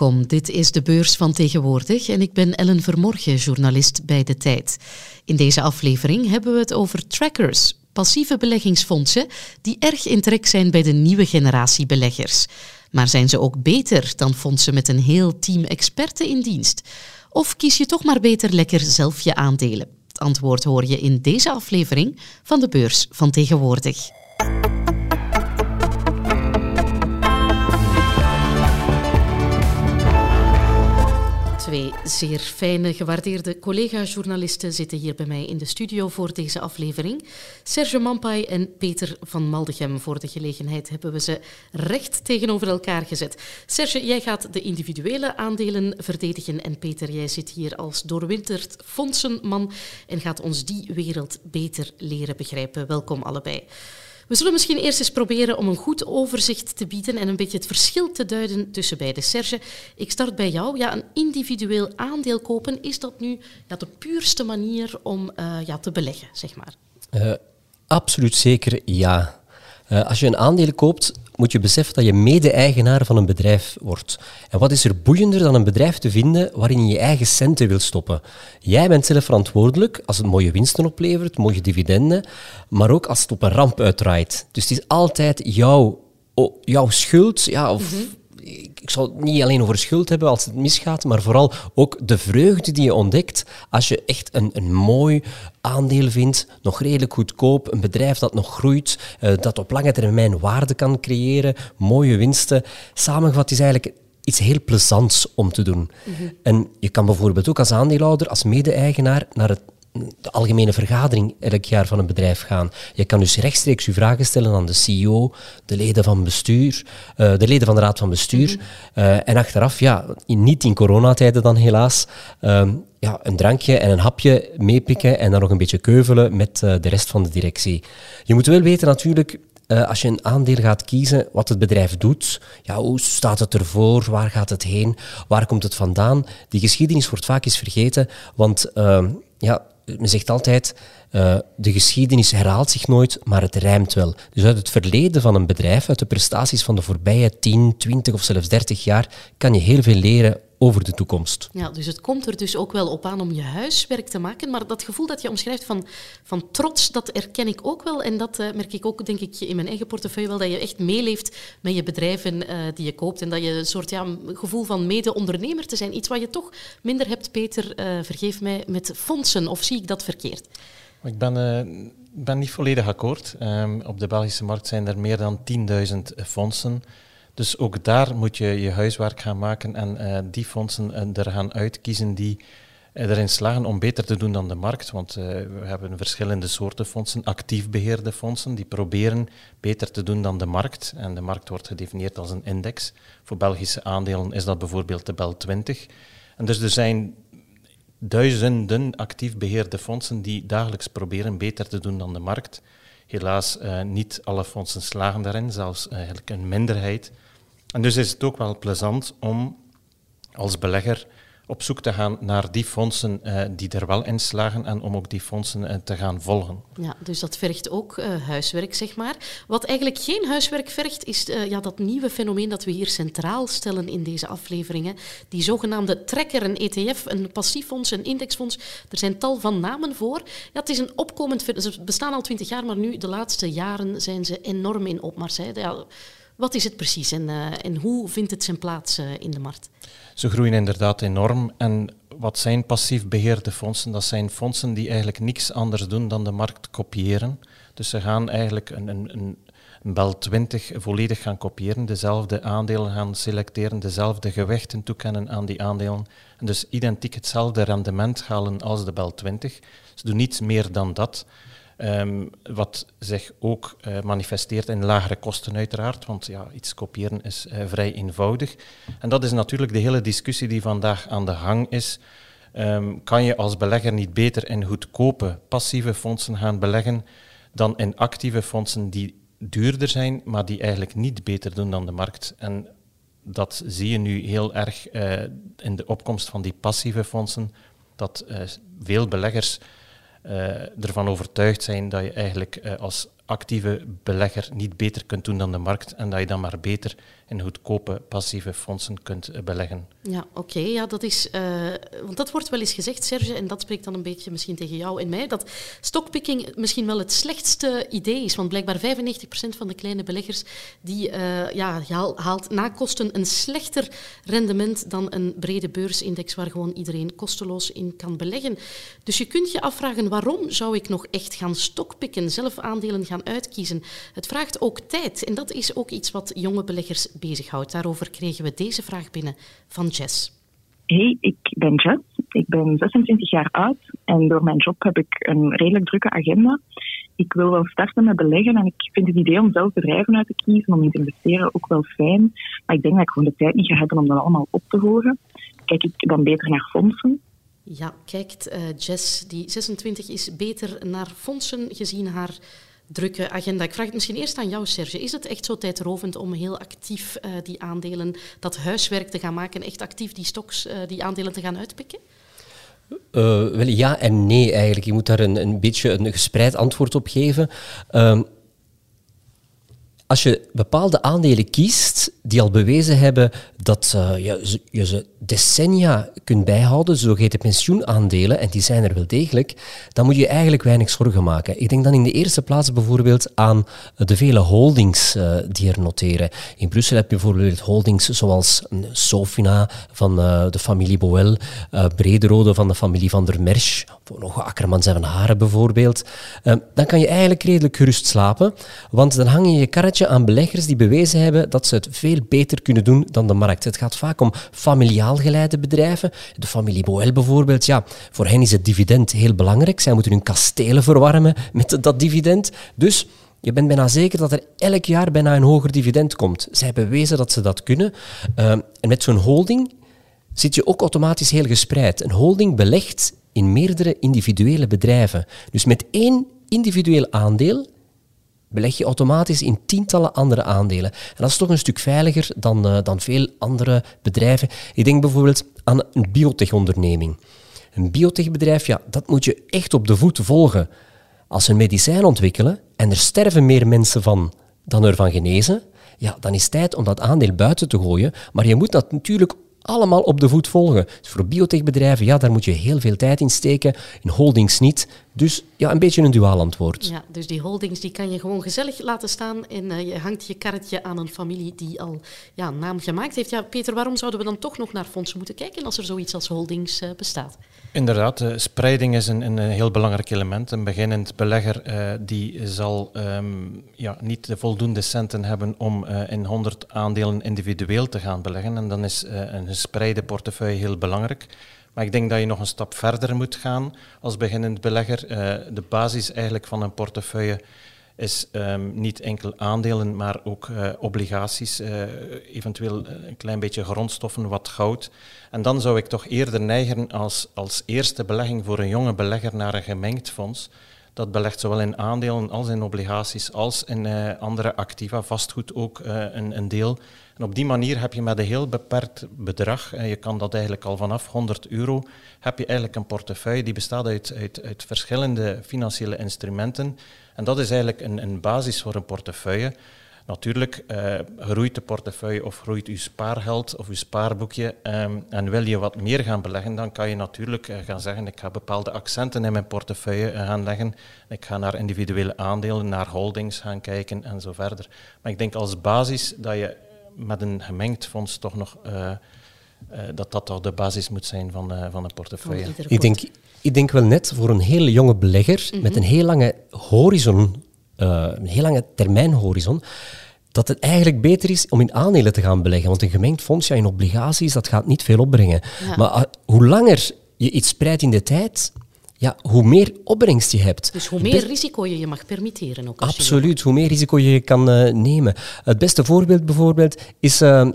Welkom, dit is de beurs van tegenwoordig en ik ben Ellen Vermorgen, journalist bij De Tijd. In deze aflevering hebben we het over trackers, passieve beleggingsfondsen die erg in trek zijn bij de nieuwe generatie beleggers. Maar zijn ze ook beter dan fondsen met een heel team experten in dienst? Of kies je toch maar beter lekker zelf je aandelen? Het antwoord hoor je in deze aflevering van de beurs van tegenwoordig. Twee zeer fijne, gewaardeerde collega-journalisten zitten hier bij mij in de studio voor deze aflevering. Serge Mampai en Peter van Maldegem. Voor de gelegenheid hebben we ze recht tegenover elkaar gezet. Serge, jij gaat de individuele aandelen verdedigen en Peter, jij zit hier als doorwinterd fondsenman en gaat ons die wereld beter leren begrijpen. Welkom allebei. We zullen misschien eerst eens proberen om een goed overzicht te bieden en een beetje het verschil te duiden tussen beide. Serge, ik start bij jou. Ja, een individueel aandeel kopen, is dat nu de puurste manier om uh, ja, te beleggen, zeg maar? Uh, absoluut zeker ja. Uh, als je een aandeel koopt, moet je beseffen dat je mede-eigenaar van een bedrijf wordt. En wat is er boeiender dan een bedrijf te vinden waarin je je eigen centen wil stoppen? Jij bent zelf verantwoordelijk als het mooie winsten oplevert, mooie dividenden, maar ook als het op een ramp uitdraait. Dus het is altijd jouw, jouw schuld, ja, of mhm ik zal het niet alleen over schuld hebben als het misgaat, maar vooral ook de vreugde die je ontdekt als je echt een, een mooi aandeel vindt, nog redelijk goedkoop, een bedrijf dat nog groeit, uh, dat op lange termijn waarde kan creëren, mooie winsten. Samengevat is eigenlijk iets heel plezants om te doen. Mhm. En je kan bijvoorbeeld ook als aandeelhouder, als mede-eigenaar, naar het de algemene vergadering elk jaar van een bedrijf gaan. Je kan dus rechtstreeks je vragen stellen aan de CEO, de leden van bestuur, uh, de leden van de raad van bestuur. Mhm. uh, en achteraf, ja, niet in coronatijden dan helaas, uh, ja, een drankje en een hapje meepikken en dan nog een beetje keuvelen met uh, de rest van de directie. Je moet wel weten natuurlijk, uh, als je een aandeel gaat kiezen, wat het bedrijf doet, ja, hoe staat het ervoor, waar gaat het heen, waar komt het vandaan. Die geschiedenis wordt vaak eens vergeten, want uh, ja, men zegt altijd, uh, de geschiedenis herhaalt zich nooit, maar het rijmt wel. Dus uit het verleden van een bedrijf, uit de prestaties van de voorbije 10, 20 of zelfs 30 jaar, kan je heel veel leren over de toekomst. Ja, dus het komt er dus ook wel op aan om je huiswerk te maken, maar dat gevoel dat je omschrijft van, van trots, dat erken ik ook wel en dat uh, merk ik ook, denk ik, in mijn eigen portefeuille wel, dat je echt meeleeft met je bedrijven uh, die je koopt en dat je een soort ja, gevoel van mede-ondernemer te zijn, iets wat je toch minder hebt, Peter, uh, vergeef mij, met fondsen, of zie ik dat verkeerd? Ik ben, ben niet volledig akkoord. Um, op de Belgische markt zijn er meer dan 10.000 fondsen. Dus ook daar moet je je huiswerk gaan maken en uh, die fondsen uh, er gaan uitkiezen die uh, erin slagen om beter te doen dan de markt. Want we hebben verschillende soorten fondsen, actief beheerde fondsen, die proberen beter te doen dan de markt. En de markt wordt gedefinieerd als een index. Voor Belgische aandelen is dat bijvoorbeeld de BEL 20. En dus er zijn duizenden actief beheerde fondsen die dagelijks proberen beter te doen dan de markt. Helaas, niet alle fondsen slagen daarin, zelfs eigenlijk een minderheid. En dus is het ook wel plezant om als belegger op zoek te gaan naar die fondsen uh, die er wel in slagen en om ook die fondsen uh, te gaan volgen. Ja, dus dat vergt ook uh, huiswerk, zeg maar. Wat eigenlijk geen huiswerk vergt, is ja, dat nieuwe fenomeen dat we hier centraal stellen in deze afleveringen. Die zogenaamde trekker, een ETF, een passief fonds, een indexfonds. Er zijn tal van namen voor. Ja, het is een opkomend... Ze bestaan al twintig jaar, maar nu, de laatste jaren, zijn ze enorm in opmars. Hè. Wat is het precies en, uh, en hoe vindt het zijn plaats uh, in de markt? Ze groeien inderdaad enorm. En wat zijn passief beheerde fondsen? Dat zijn fondsen die eigenlijk niks anders doen dan de markt kopiëren. Dus ze gaan eigenlijk een, een, een, een BEL 20 volledig gaan kopiëren, dezelfde aandelen gaan selecteren, dezelfde gewichten toekennen aan die aandelen. En dus identiek hetzelfde rendement halen als de BEL 20. Ze doen niets meer dan dat. Um, wat zich ook uh, manifesteert in lagere kosten uiteraard, want ja, iets kopiëren is uh, vrij eenvoudig. En dat is natuurlijk de hele discussie die vandaag aan de gang is. Um, kan je als belegger niet beter in goedkope passieve fondsen gaan beleggen dan in actieve fondsen die duurder zijn, maar die eigenlijk niet beter doen dan de markt? En dat zie je nu heel erg uh, in de opkomst van die passieve fondsen, dat veel beleggers ervan overtuigd zijn dat je eigenlijk uh, als actieve belegger niet beter kunt doen dan de markt en dat je dan maar beter in goedkope passieve fondsen kunt eh, beleggen. Ja, oké. Ja, dat is, uh, want dat wordt wel eens gezegd, Serge, en dat spreekt dan een beetje misschien tegen jou en mij, dat stockpicking misschien wel het slechtste idee is. Want blijkbaar 95% van de kleine beleggers die uh, ja, haalt na kosten een slechter rendement dan een brede beursindex waar gewoon iedereen kosteloos in kan beleggen. Dus je kunt je afvragen waarom zou ik nog echt gaan stockpicken, zelf aandelen gaan uitkiezen. Het vraagt ook tijd en dat is ook iets wat jonge beleggers bezighoudt. Daarover kregen we deze vraag binnen van Jess. Hey, ik ben Jess. Ik ben 26 jaar oud en door mijn job heb ik een redelijk drukke agenda. Ik wil wel starten met beleggen en ik vind het idee om zelf bedrijven uit te kiezen, om in te investeren, ook wel fijn. Maar ik denk dat ik gewoon de tijd niet ga hebben om dat allemaal op te horen. Kijk ik dan beter naar fondsen. Ja, kijkt uh, Jess, die 26 is, beter naar fondsen gezien haar drukke agenda. Ik vraag het misschien eerst aan jou, Serge. Is het echt zo tijdrovend om heel actief uh, die aandelen, dat huiswerk te gaan maken, echt actief die stocks, uh, die aandelen te gaan uitpikken? Uh, wel ja en nee eigenlijk. Je moet daar een, een beetje een gespreid antwoord op geven. Uh, als je bepaalde aandelen kiest die al bewezen hebben dat uh, je, je, ze decennia kunt bijhouden, zogeheten pensioenaandelen, en die zijn er wel degelijk, dan moet je eigenlijk weinig zorgen maken. Ik denk dan in de eerste plaats bijvoorbeeld aan de vele holdings uh, die er noteren. In Brussel heb je bijvoorbeeld holdings zoals Sofina van uh, de familie Boel, Brederode van de familie van der Mersch, nog Akkermans en Van Haren bijvoorbeeld. dan kan je eigenlijk redelijk gerust slapen, want dan hang je je karretje aan beleggers die bewezen hebben dat ze het veel beter kunnen doen dan de markt. Het gaat vaak om familiaal geleide bedrijven. De familie Boel bijvoorbeeld, ja, voor hen is het dividend heel belangrijk. Zij moeten hun kastelen verwarmen met dat dividend. Dus je bent bijna zeker dat er elk jaar bijna een hoger dividend komt. Zij bewezen dat ze dat kunnen. Uh, en met zo'n holding zit je ook automatisch heel gespreid. Een holding belegt in meerdere individuele bedrijven. Dus met één individueel aandeel beleg je automatisch in tientallen andere aandelen. En dat is toch een stuk veiliger dan, uh, dan veel andere bedrijven. Ik denk bijvoorbeeld aan een biotech-onderneming. Een biotechbedrijf, ja, dat moet je echt op de voet volgen. Als ze een medicijn ontwikkelen en er sterven meer mensen van dan er van genezen, ja, dan is het tijd om dat aandeel buiten te gooien. Maar je moet dat natuurlijk allemaal op de voet volgen. Dus voor biotechbedrijven, ja, daar moet je heel veel tijd in steken. In holdings niet. Dus ja, een beetje een duaal antwoord. Ja, dus die holdings die kan je gewoon gezellig laten staan en uh, je hangt je karretje aan een familie die al ja, naam gemaakt heeft. Ja, Peter, waarom zouden we dan toch nog naar fondsen moeten kijken als er zoiets als holdings uh, bestaat? Inderdaad, de spreiding is een, een, heel belangrijk element. Een beginnend belegger uh, die zal um, ja, niet de voldoende centen hebben om in 100 aandelen individueel te gaan beleggen. En dan is een gespreide portefeuille heel belangrijk. Maar ik denk dat je nog een stap verder moet gaan als beginnend belegger. De basis eigenlijk van een portefeuille is um, niet enkel aandelen, maar ook uh, obligaties, uh, eventueel een klein beetje grondstoffen, wat goud. En dan zou ik toch eerder neigen als, als eerste belegging voor een jonge belegger naar een gemengd fonds. Dat belegt zowel in aandelen als in obligaties, als in andere activa, vastgoed ook een, een deel. En op die manier heb je met een heel beperkt bedrag, en je kan dat eigenlijk al vanaf 100 euro, heb je eigenlijk een portefeuille die bestaat uit, uit, uit verschillende financiële instrumenten. En dat is eigenlijk een, een basis voor een portefeuille. Natuurlijk uh, groeit de portefeuille of groeit uw spaargeld of uw spaarboekje um, en wil je wat meer gaan beleggen, dan kan je natuurlijk uh, gaan zeggen ik ga bepaalde accenten in mijn portefeuille uh, gaan leggen. Ik ga naar individuele aandelen, naar holdings gaan kijken en zo verder. Maar ik denk als basis dat je met een gemengd fonds toch nog uh, uh, dat dat toch de basis moet zijn van, uh, van een portefeuille. Ik denk, ik denk wel net voor een hele jonge belegger mm -hmm. met een heel lange horizon, een heel lange termijnhorizon, dat het eigenlijk beter is om in aandelen te gaan beleggen. Want een gemengd fonds, ja, in obligaties, dat gaat niet veel opbrengen. Ja. Maar hoe langer je iets spreidt in de tijd, ja, hoe meer opbrengst je hebt. Dus hoe meer risico je je mag permitteren. Ook Absoluut, hoe meer risico je kan uh, nemen. Het beste voorbeeld bijvoorbeeld is uh,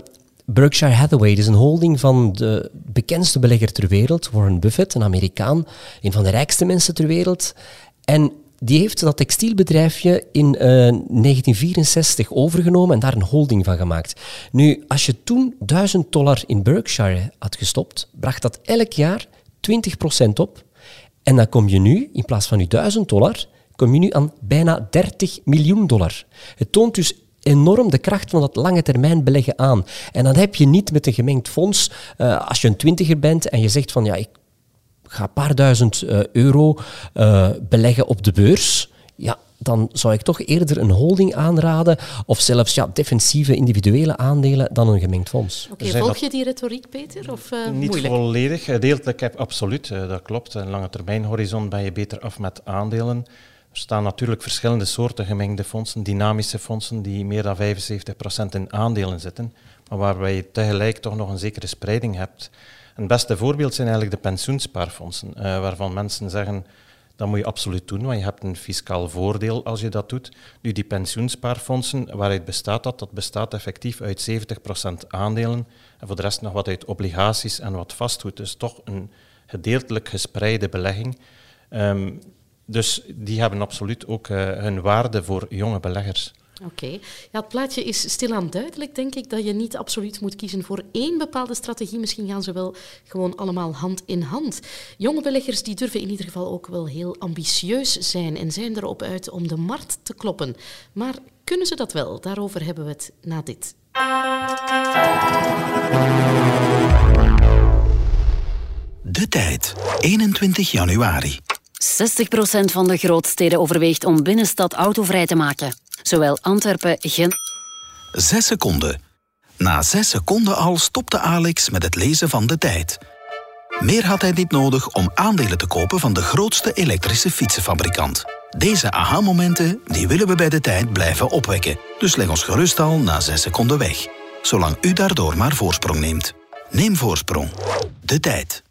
Berkshire Hathaway. Dat is een holding van de bekendste belegger ter wereld, Warren Buffett, een Amerikaan, een van de rijkste mensen ter wereld. En die heeft dat textielbedrijfje in uh, 1964 overgenomen en daar een holding van gemaakt. Nu, als je toen 1000 dollar in Berkshire had gestopt, bracht dat elk jaar 20% op. En dan kom je nu, in plaats van je 1000 dollar, kom je nu aan bijna 30 miljoen dollar. Het toont dus enorm de kracht van dat lange termijn beleggen aan. En dan heb je niet met een gemengd fonds, uh, als je een twintiger bent en je zegt van ja, ik ga een paar duizend uh, euro uh, beleggen op de beurs. Ja, dan zou ik toch eerder een holding aanraden of zelfs ja, defensieve individuele aandelen dan een gemengd fonds. Oké, okay, volg je die retoriek, Peter? Of, uh, Niet moeilijk? volledig. Deeltelijk heb absoluut, dat klopt. Een lange termijn horizon ben je beter af met aandelen. Er staan natuurlijk verschillende soorten gemengde fondsen, dynamische fondsen die meer dan 75% in aandelen zitten, maar waarbij je tegelijk toch nog een zekere spreiding hebt. Een beste voorbeeld zijn eigenlijk de pensioenspaarfondsen, uh, waarvan mensen zeggen dat moet je absoluut doen, want je hebt een fiscaal voordeel als je dat doet. Nu, die pensioenspaarfondsen, waaruit bestaat dat? Dat bestaat effectief uit 70% aandelen en voor de rest nog wat uit obligaties en wat vastgoed. Dus toch een gedeeltelijk gespreide belegging. Um, dus die hebben absoluut ook uh, hun waarde voor jonge beleggers. Oké. Ja, het plaatje is stilaan duidelijk, denk ik, dat je niet absoluut moet kiezen voor één bepaalde strategie. Misschien gaan ze wel gewoon allemaal hand in hand. Jonge beleggers die durven in ieder geval ook wel heel ambitieus zijn en zijn erop uit om de markt te kloppen. Maar kunnen ze dat wel? Daarover hebben we het na dit. De tijd, 21 januari. 60% van de grootsteden overweegt om binnenstad autovrij te maken. Zowel Antwerpen, Gent... Zes seconden. Na zes seconden al stopte Alex met het lezen van de tijd. Meer had hij niet nodig om aandelen te kopen van de grootste elektrische fietsenfabrikant. Deze aha-momenten die willen we bij de tijd blijven opwekken. Dus leg ons gerust al na 6 seconden weg. Zolang u daardoor maar voorsprong neemt. Neem voorsprong. De tijd.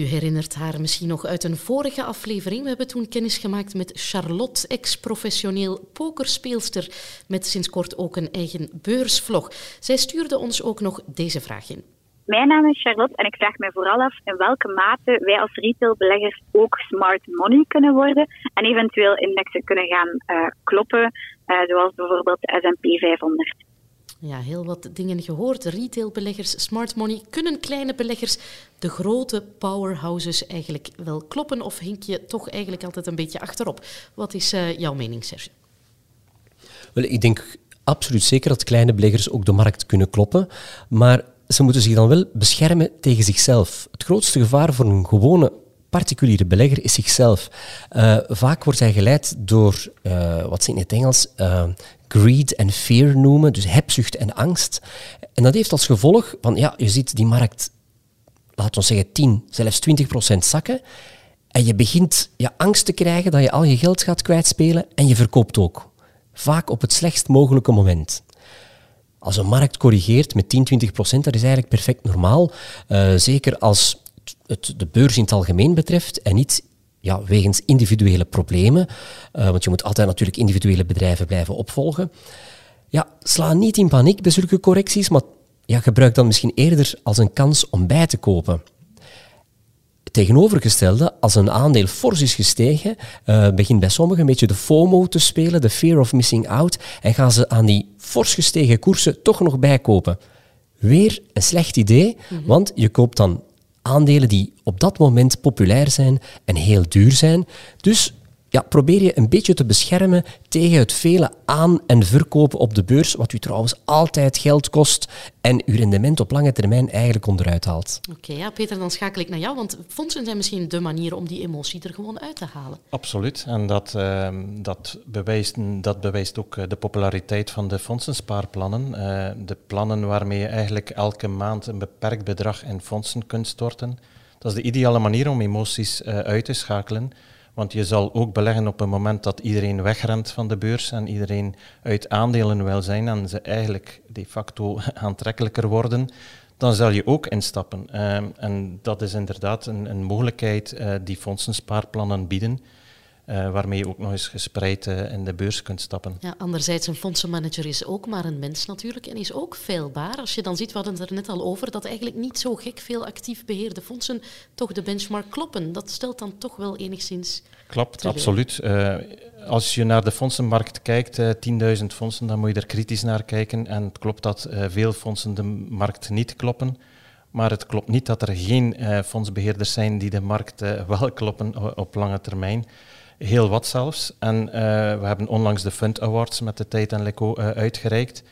U herinnert haar misschien nog uit een vorige aflevering. We hebben toen kennis gemaakt met Charlotte, ex-professioneel pokerspeelster met sinds kort ook een eigen beursvlog. Zij stuurde ons ook nog deze vraag in. Mijn naam is Charlotte en ik vraag mij vooral af in welke mate wij als retailbeleggers ook smart money kunnen worden en eventueel indexen kunnen gaan uh, kloppen, uh, zoals bijvoorbeeld de S&P 500. Ja, heel wat dingen gehoord. Retailbeleggers, smart money. Kunnen kleine beleggers de grote powerhouses eigenlijk wel kloppen? Of hink je toch eigenlijk altijd een beetje achterop? Wat is uh, jouw mening, Serge? Wel, ik denk absoluut zeker dat kleine beleggers ook de markt kunnen kloppen. Maar ze moeten zich dan wel beschermen tegen zichzelf. Het grootste gevaar voor een gewone particuliere belegger is zichzelf. Uh, vaak wordt hij geleid door, uh, wat ze in het Engels uh, greed en fear noemen, dus hebzucht en angst. En dat heeft als gevolg van, ja, je ziet die markt, laten we zeggen 10, zelfs 20 procent zakken. En je begint je angst te krijgen dat je al je geld gaat kwijtspelen en je verkoopt ook. Vaak op het slechtst mogelijke moment. Als een markt corrigeert met 10, 20 procent, dat is eigenlijk perfect normaal. Zeker als het de beurs in het algemeen betreft en niet ja, wegens individuele problemen, uh, want je moet altijd natuurlijk individuele bedrijven blijven opvolgen. Ja, sla niet in paniek bij zulke correcties, maar ja, gebruik dan misschien eerder als een kans om bij te kopen. Tegenovergestelde, als een aandeel fors is gestegen, uh, begint bij sommigen een beetje de FOMO te spelen, de fear of missing out, en gaan ze aan die fors gestegen koersen toch nog bijkopen. Weer een slecht idee, mm -hmm. want je koopt dan aandelen die op dat moment populair zijn en heel duur zijn. Dus ja, probeer je een beetje te beschermen tegen het vele aan- en verkopen op de beurs, wat u trouwens altijd geld kost en uw rendement op lange termijn eigenlijk onderuit haalt. Oké, ja, Peter, dan schakel ik naar jou, want fondsen zijn misschien de manier om die emotie er gewoon uit te halen. Absoluut, en dat, uh, dat, bewijst, dat bewijst ook eh, de populariteit van de fondsenspaarplannen. Uh, de plannen waarmee je eigenlijk elke maand een beperkt bedrag in fondsen kunt storten. Dat is de ideale manier om emoties uh, uit te schakelen. Want je zal ook beleggen op een moment dat iedereen wegrent van de beurs en iedereen uit aandelen wil zijn en ze eigenlijk de facto aantrekkelijker worden, dan zal je ook instappen. Uh, en dat is inderdaad een, een mogelijkheid uh, die fondsenspaarplannen bieden. Uh, waarmee je ook nog eens gespreid uh, in de beurs kunt stappen. Ja, anderzijds, een fondsenmanager is ook maar een mens natuurlijk en is ook veilbaar. Als je dan ziet, we hadden het er net al over, dat eigenlijk niet zo gek veel actief beheerde fondsen toch de benchmark kloppen. Dat stelt dan toch wel enigszins... Klopt, absoluut. Uh, als je naar de fondsenmarkt kijkt, 10.000 fondsen, dan moet je er kritisch naar kijken. En het klopt dat veel fondsen de markt niet kloppen. Maar het klopt niet dat er geen fondsbeheerders zijn die de markt wel kloppen op lange termijn. Heel wat zelfs. En we hebben onlangs de Fund Awards met de Tijd en Leco uitgereikt.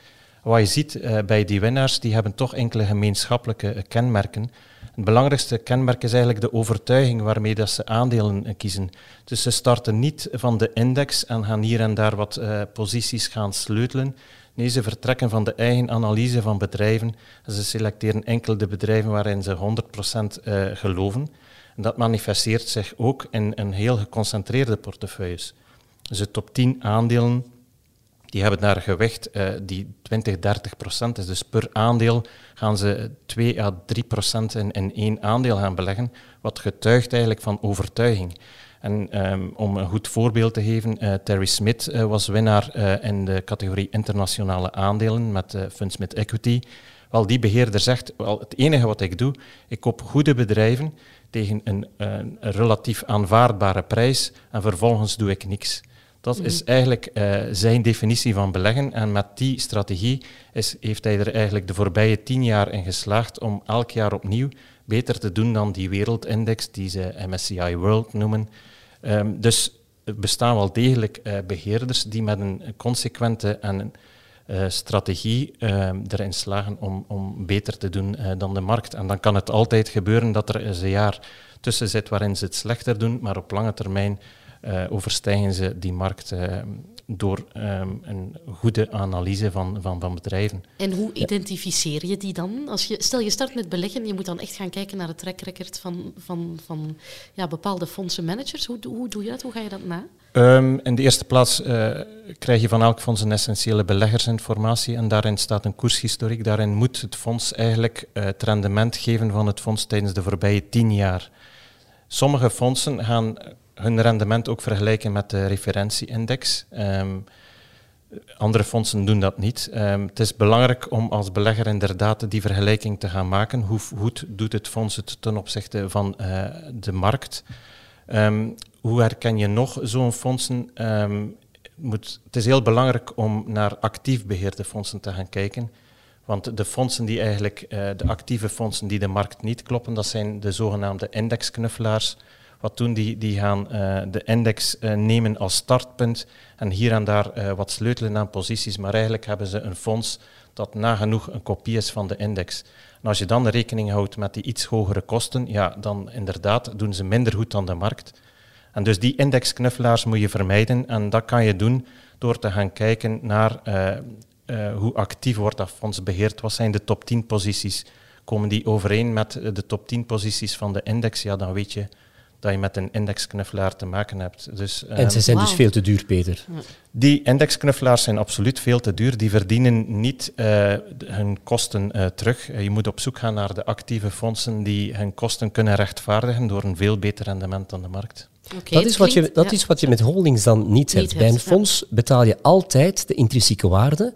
Wat je ziet bij die winnaars, die hebben toch enkele gemeenschappelijke kenmerken. Het belangrijkste kenmerk is eigenlijk de overtuiging waarmee dat ze aandelen kiezen. Dus ze starten niet van de index en gaan hier en daar wat posities gaan sleutelen. Nee, ze vertrekken van de eigen analyse van bedrijven. En ze selecteren enkel de bedrijven waarin ze 100% uh, eh, geloven. En dat manifesteert zich ook in een heel geconcentreerde portefeuilles. Dus de top 10 aandelen die hebben daar gewicht uh, die 20, 30 procent is. Dus per aandeel gaan ze 2 à 3 procent in, in één aandeel gaan beleggen, wat getuigt eigenlijk van overtuiging. En um, om een goed voorbeeld te geven, uh, Terry Smith uh, was winnaar in de categorie internationale aandelen met Fundsmith Equity. Wel, die beheerder zegt, wel, het enige wat ik doe, ik koop goede bedrijven tegen een, een relatief aanvaardbare prijs en vervolgens doe ik niks. Dat is mhm. eigenlijk uh, zijn definitie van beleggen. En met die strategie is, heeft hij er eigenlijk de voorbije tien jaar in geslaagd om elk jaar opnieuw beter te doen dan die wereldindex, die ze MSCI World noemen. Um, dus er bestaan wel degelijk uh, beheerders die met een consequente en uh, strategie uh, erin slagen om, om beter te doen dan de markt. En dan kan het altijd gebeuren dat er een jaar tussen zit waarin ze het slechter doen, maar op lange termijn overstijgen ze die markt door um, een goede analyse van, van, van bedrijven. En hoe identificeer je die dan? Als je, stel je start met beleggen, je moet dan echt gaan kijken naar het track record van, van, van ja, bepaalde fondsenmanagers. Hoe, hoe doe je dat? Hoe ga je dat na? Um, in de eerste plaats uh, krijg je van elk fonds een essentiële beleggersinformatie en daarin staat een koershistoriek. Daarin moet het fonds eigenlijk het rendement geven van het fonds tijdens de voorbije tien jaar. Sommige fondsen gaan hun rendement ook vergelijken met de referentieindex. Um, andere fondsen doen dat niet. Um, het is belangrijk om als belegger inderdaad die vergelijking te gaan maken. Hoe goed doet het fonds het ten opzichte van uh, de markt? Um, hoe herken je nog zo'n fondsen? Moet, het is heel belangrijk om naar actief beheerde fondsen te gaan kijken. Want de fondsen die eigenlijk, uh, de actieve fondsen die de markt niet kloppen, dat zijn de zogenaamde indexknuffelaars wat doen die? Die gaan uh, de index uh, nemen als startpunt en hier en daar uh, wat sleutelen aan posities, maar eigenlijk hebben ze een fonds dat nagenoeg een kopie is van de index. Als je dan rekening houdt met die iets hogere kosten, ja, dan inderdaad doen ze minder goed dan de markt. En dus die indexknuffelaars moet je vermijden en dat kan je doen door te gaan kijken naar hoe actief wordt dat fonds beheerd. Wat zijn de top 10 posities? Komen die overeen met de top 10 posities van de index? Ja, dan weet je dat je met een indexknuffelaar te maken hebt. Dus, en ze ehm, zijn dus veel te duur, Peter. Die indexknuffelaars zijn absoluut veel te duur. Die verdienen niet uh, hun kosten uh, terug. Uh, je moet op zoek gaan naar de actieve fondsen die hun kosten kunnen rechtvaardigen door een veel beter rendement dan de markt. Okay, dat is, wat je, dat is wat je met holdings dan niet hebt. Bij een fonds betaal je altijd de intrinsieke waarde,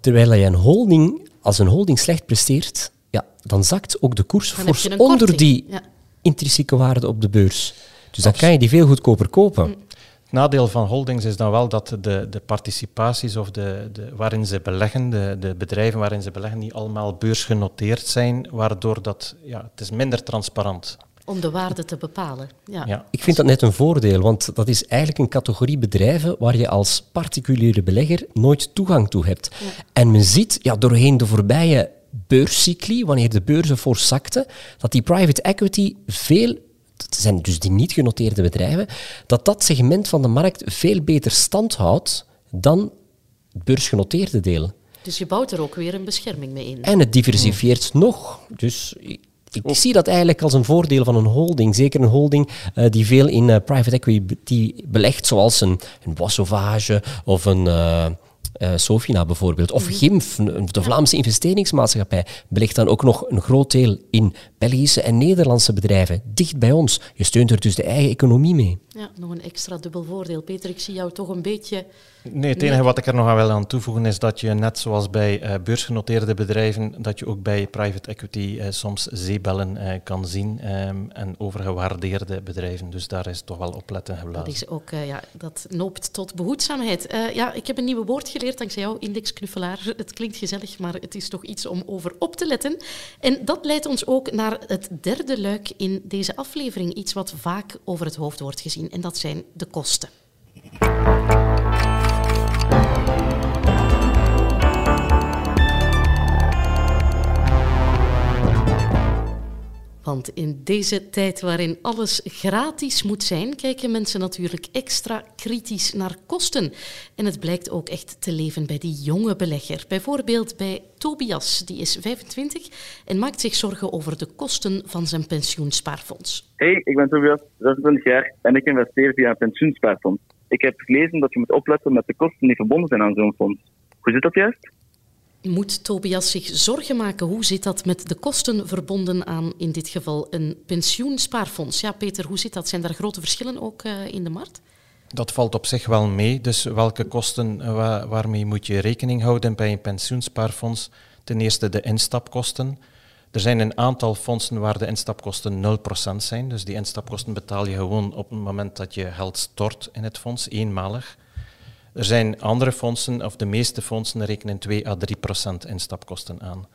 terwijl je een holding, als een holding slecht presteert, ja, dan zakt ook de koers fors onder die ja intrinsieke waarde op de beurs. Dus dan kan je die veel goedkoper kopen. Het nadeel van holdings is dan wel dat de, de participaties of de, de, waarin ze beleggen, de, de bedrijven waarin ze beleggen, niet allemaal beursgenoteerd zijn, waardoor dat, ja, het is minder transparant om de waarde te bepalen. Ja. ja. Ik vind dat net een voordeel, want dat is eigenlijk een categorie bedrijven waar je als particuliere belegger nooit toegang toe hebt. En men ziet ja, doorheen de voorbije beurscycli, wanneer de beurzen zakten, dat die private equity veel dat zijn dus die niet genoteerde bedrijven, dat dat segment van de markt veel beter stand houdt dan het beursgenoteerde deel. Dus je bouwt er ook weer een bescherming mee in. En het diversifieert nog. Dus ik zie dat eigenlijk als een voordeel van een holding. Zeker een holding uh, die veel in uh, private equity belegt, zoals een, een Bois Sauvage of een, uh, uh, Sofina bijvoorbeeld, of mhm. GIMF, de Vlaamse investeringsmaatschappij, belegt dan ook nog een groot deel in Belgische en Nederlandse bedrijven, dicht bij ons. Je steunt er dus de eigen economie mee. Ja, nog een extra dubbel voordeel. Peter, ik zie jou toch een beetje Nee, het enige wat ik er nog aan wil aan toevoegen is dat je net zoals bij uh, beursgenoteerde bedrijven, dat je ook bij private equity uh, soms zeebellen uh, kan zien um, en overgewaardeerde bedrijven. Dus daar is toch wel opletten geblazen. Dat is ook, ja, dat noopt tot behoedzaamheid. ja, ik heb een nieuw woord geleerd dankzij jou, indexknuffelaar. Het klinkt gezellig, maar het is toch iets om over op te letten. En dat leidt ons ook naar het derde luik in deze aflevering. Iets wat vaak over het hoofd wordt gezien, en dat zijn de kosten. Want in deze tijd waarin alles gratis moet zijn, kijken mensen natuurlijk extra kritisch naar kosten. En het blijkt ook echt te leven bij die jonge belegger. Bijvoorbeeld bij Tobias, die is 25 en maakt zich zorgen over de kosten van zijn pensioenspaarfonds. Hey, ik ben Tobias, 26 jaar en ik investeer via een pensioenspaarfonds. Ik heb gelezen dat je moet opletten met de kosten die verbonden zijn aan zo'n fonds. Hoe zit dat juist? Moet Tobias zich zorgen maken? Hoe zit dat met de kosten verbonden aan in dit geval een pensioenspaarfonds? Ja, Peter, hoe zit dat? Zijn daar grote verschillen ook uh, in de markt? Dat valt op zich wel mee. Dus welke kosten, uh, waarmee moet je rekening houden bij een pensioenspaarfonds? Ten eerste de instapkosten. Er zijn een aantal fondsen waar de instapkosten 0% zijn. Dus die instapkosten betaal je gewoon op het moment dat je geld stort in het fonds, eenmalig. Er zijn andere fondsen, of de meeste fondsen rekenen 2 à 3 procent instapkosten aan.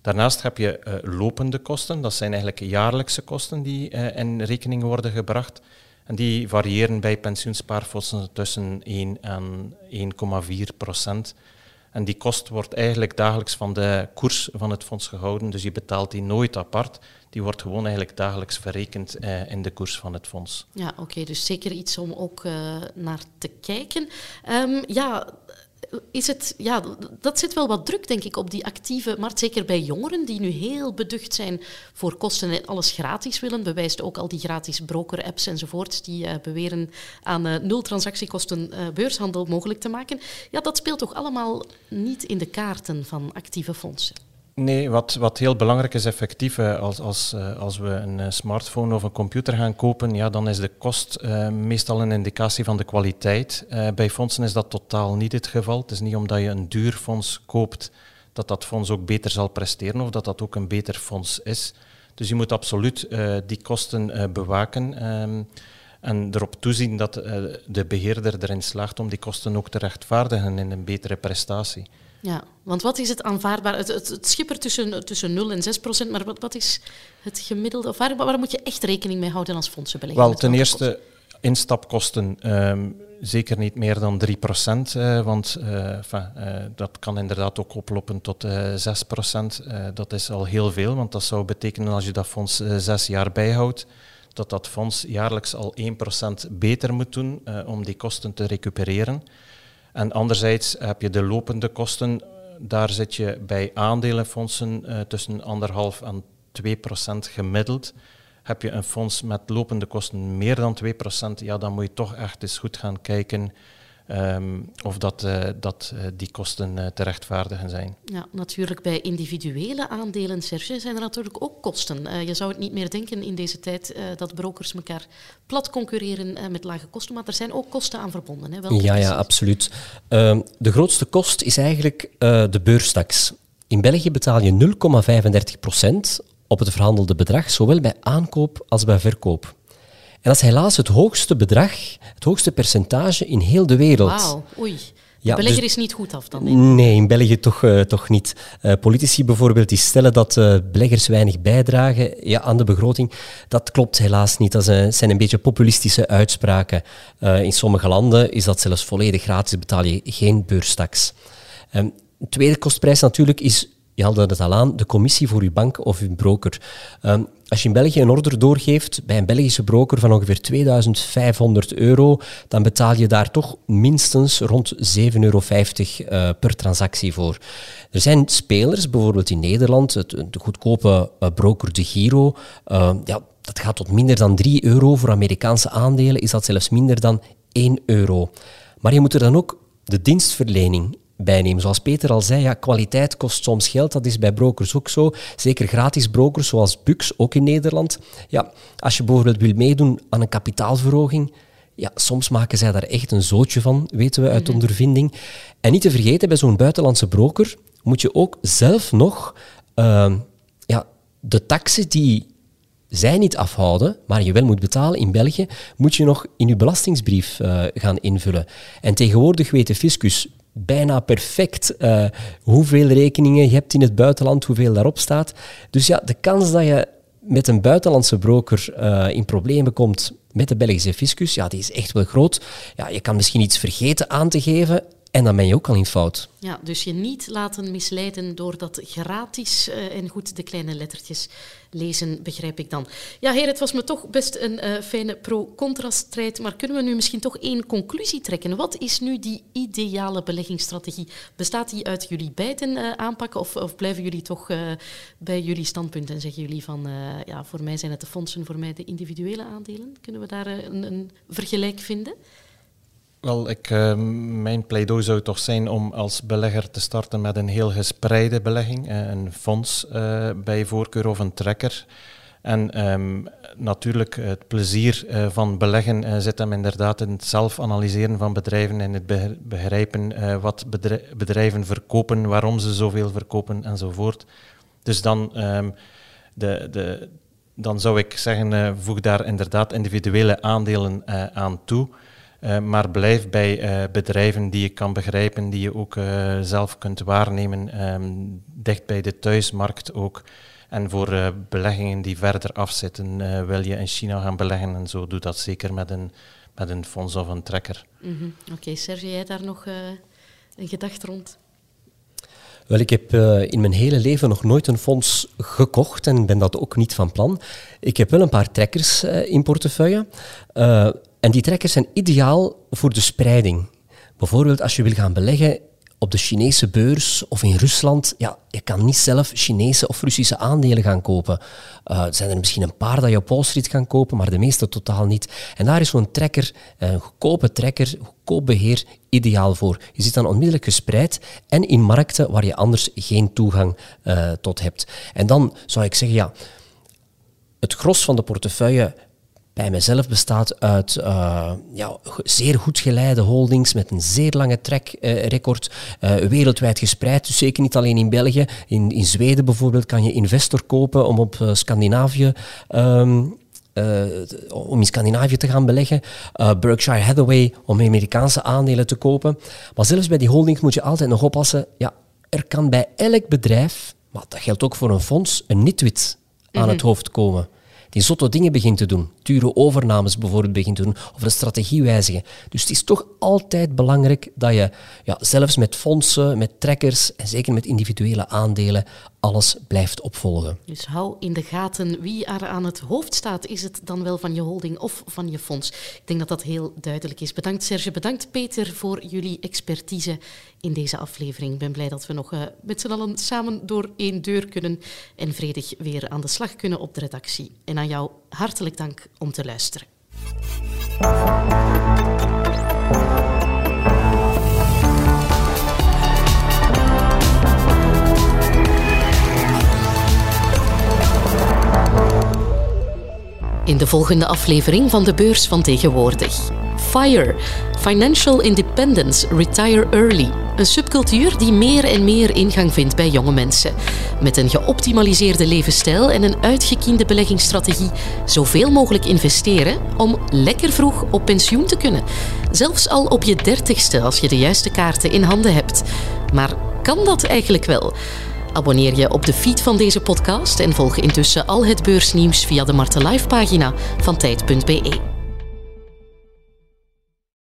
Daarnaast heb je uh, lopende kosten, dat zijn eigenlijk jaarlijkse kosten die uh, in rekening worden gebracht. En die variëren bij pensioenspaarfondsen tussen 1 en 1,4 procent. En die kost wordt eigenlijk dagelijks van de koers van het fonds gehouden, dus je betaalt die nooit apart. Die wordt gewoon eigenlijk dagelijks verrekend eh, in de koers van het fonds. Ja, oké, dus zeker iets om ook uh, naar te kijken. Um, ja, is het, ja, dat zit wel wat druk, denk ik, op die actieve markt. Zeker bij jongeren die nu heel beducht zijn voor kosten en alles gratis willen. Bewijst ook al die gratis broker-apps enzovoort, die uh, beweren aan uh, nul transactiekosten beurshandel mogelijk te maken. Ja, dat speelt toch allemaal niet in de kaarten van actieve fondsen? Nee, wat, wat heel belangrijk is effectief, als, als, als we een smartphone of een computer gaan kopen, ja, dan is de kost meestal een indicatie van de kwaliteit. Bij fondsen is dat totaal niet het geval. Het is niet omdat je een duur fonds koopt dat dat fonds ook beter zal presteren of dat dat ook een beter fonds is. Dus je moet absoluut die kosten bewaken um, en erop toezien dat de beheerder erin slaagt om die kosten ook te rechtvaardigen in een betere prestatie. Ja, want wat is het aanvaardbaar? Het, het, tussen, tussen 0 en 6 procent, maar wat, wat is het gemiddelde? Of waar, waar moet je echt rekening mee houden als fondsenbelegger? Wel, ten eerste instapkosten um, zeker niet meer dan 3 procent, uh, want uh, enfin, uh, dat kan inderdaad ook oplopen tot 6 procent. dat is al heel veel, want dat zou betekenen als je dat fonds zes jaar bijhoudt, dat dat fonds jaarlijks al 1 procent beter moet doen om die kosten te recupereren. En anderzijds heb je de lopende kosten. Daar zit je bij aandelenfondsen uh, tussen anderhalf en 2 procent gemiddeld. Heb je een fonds met lopende kosten meer dan 2 procent, ja, dan moet je toch echt eens goed gaan kijken Um, of dat, uh, dat uh, die kosten uh, te rechtvaardigen zijn. Ja, natuurlijk bij individuele aandelen, Serge, zijn er natuurlijk ook kosten. je zou het niet meer denken in deze tijd dat brokers elkaar plat concurreren met lage kosten, maar er zijn ook kosten aan verbonden. Hè? Welke ja, ja, absoluut. Ehm, de grootste kost is eigenlijk de beurstaks. In België betaal je 0,35 procent op het verhandelde bedrag, zowel bij aankoop als bij verkoop. En dat is helaas het hoogste bedrag, het hoogste percentage in heel de wereld. Wauw, oei. De ja, belegger dus, is niet goed af dan? Nee, nee in België toch, uh, toch niet. Uh, politici bijvoorbeeld die stellen dat uh, beleggers weinig bijdragen ja, aan de begroting. Dat klopt helaas niet. Dat zijn, zijn een beetje populistische uitspraken. in sommige landen is dat zelfs volledig gratis, betaal je geen beurstaks. Um, de tweede kostprijs natuurlijk is je haalde het al aan, de commissie voor uw bank of uw broker. Um, als je in België een order doorgeeft bij een Belgische broker van ongeveer 2500 euro, dan betaal je daar toch minstens rond 7,50 euro uh, per transactie voor. Er zijn spelers, bijvoorbeeld in Nederland, het, de goedkope uh, broker De Giro, uh, ja, dat gaat tot minder dan 3 euro. Voor Amerikaanse aandelen is dat zelfs minder dan 1 euro. Maar je moet er dan ook de dienstverlening bijnemen. Zoals Peter al zei, ja, kwaliteit kost soms geld. Dat is bij brokers ook zo. Zeker gratis brokers zoals Bux, ook in Nederland. Ja, als je bijvoorbeeld wil meedoen aan een kapitaalverhoging, ja, soms maken zij daar echt een zootje van, weten we uit ondervinding. En niet te vergeten, bij zo'n buitenlandse broker moet je ook zelf nog ehm, ja, de taxen die zij niet afhouden, maar je wel moet betalen in België, moet je nog in je belastingsbrief eh, gaan invullen. En tegenwoordig weet de fiscus bijna perfect uh, hoeveel rekeningen je hebt in het buitenland, hoeveel daarop staat. Dus ja, de kans dat je met een buitenlandse broker uh, in problemen komt met de Belgische fiscus, ja, die is echt wel groot. Ja, je kan misschien iets vergeten aan te geven en dan ben je ook al in fout. Ja, dus je niet laten misleiden door dat gratis uh, en goed de kleine lettertjes lezen, begrijp ik dan. Ja, heer, het was me toch best een uh, fijne pro-contra-strijd, maar kunnen we nu misschien toch één conclusie trekken? Wat is nu die ideale beleggingsstrategie? Bestaat die uit jullie beiden uh, aanpakken of, of, blijven jullie toch bij jullie standpunt en zeggen jullie van, ja, voor mij zijn het de fondsen, voor mij de individuele aandelen? Kunnen we daar een, een vergelijk vinden? Wel, ik, uh, mijn pleidooi zou toch zijn om als belegger te starten met een heel gespreide belegging, uh, een fonds uh, bij voorkeur of een trekker. En um, natuurlijk, het plezier van beleggen zit hem inderdaad in het zelf analyseren van bedrijven en het begrijpen wat bedrijven verkopen, waarom ze zoveel verkopen enzovoort. Dus dan, um, de, de, dan zou ik zeggen, voeg daar inderdaad individuele aandelen aan toe. Uh, maar blijf bij uh, bedrijven die je kan begrijpen, die je ook uh, zelf kunt waarnemen, um, dicht bij de thuismarkt ook. En voor beleggingen die verder afzitten, wil je in China gaan beleggen en zo, doe dat zeker met een, met een fonds of een trekker. Mm -hmm. Oké, okay, Serge, jij daar nog een gedachte rond? Wel, ik heb uh, in mijn hele leven nog nooit een fonds gekocht en ben dat ook niet van plan. Ik heb wel een paar trekkers uh, in portefeuille. Uh, en die trekkers zijn ideaal voor de spreiding. Bijvoorbeeld als je wil gaan beleggen op de Chinese beurs of in Rusland, ja, je kan niet zelf Chinese of Russische aandelen gaan kopen. Uh, er zijn er misschien een paar dat je op Wall Street kan kopen, maar de meeste totaal niet. En daar is zo'n trekker, een goedkope trekker, goedkoop beheer, ideaal voor. Je zit dan onmiddellijk gespreid en in markten waar je anders geen toegang uh, tot hebt. En dan zou ik zeggen, ja, het gros van de portefeuille bij mezelf bestaat uit uh, ja, zeer goed geleide holdings met een zeer lange trackrecord, uh, uh, wereldwijd gespreid, dus zeker niet alleen in België. In, in Zweden bijvoorbeeld kan je Investor kopen om op Scandinavië um, om in Scandinavië te gaan beleggen. Berkshire Hathaway om Amerikaanse aandelen te kopen. Maar zelfs bij die holdings moet je altijd nog oppassen. Ja, er kan bij elk bedrijf, maar dat geldt ook voor een fonds, een nitwit aan mm -hmm. het hoofd komen die zotte dingen begint te doen. Dure overnames bijvoorbeeld begint te doen, of een strategie wijzigen. Dus het is toch altijd belangrijk dat je ja, zelfs met fondsen, met trekkers en zeker met individuele aandelen alles blijft opvolgen. Dus hou in de gaten wie er aan het hoofd staat. Is het dan wel van je holding of van je fonds? Ik denk dat dat heel duidelijk is. Bedankt Serge, bedankt Peter voor jullie expertise in deze aflevering. Ik ben blij dat we nog uh, met z'n allen samen door één deur kunnen en vredig weer aan de slag kunnen op de redactie. En aan jou hartelijk dank om te luisteren. In de volgende aflevering van de beurs van tegenwoordig. FIRE, Financial Independence, Retire Early. Een subcultuur die meer en meer ingang vindt bij jonge mensen. Met een geoptimaliseerde levensstijl en een uitgekiende beleggingsstrategie zoveel mogelijk investeren om lekker vroeg op pensioen te kunnen. Zelfs al op je dertigste als je de juiste kaarten in handen hebt. Maar kan dat eigenlijk wel? Abonneer je op de feed van deze podcast en volg intussen al het beursnieuws via de Marten Live pagina van tijd.be.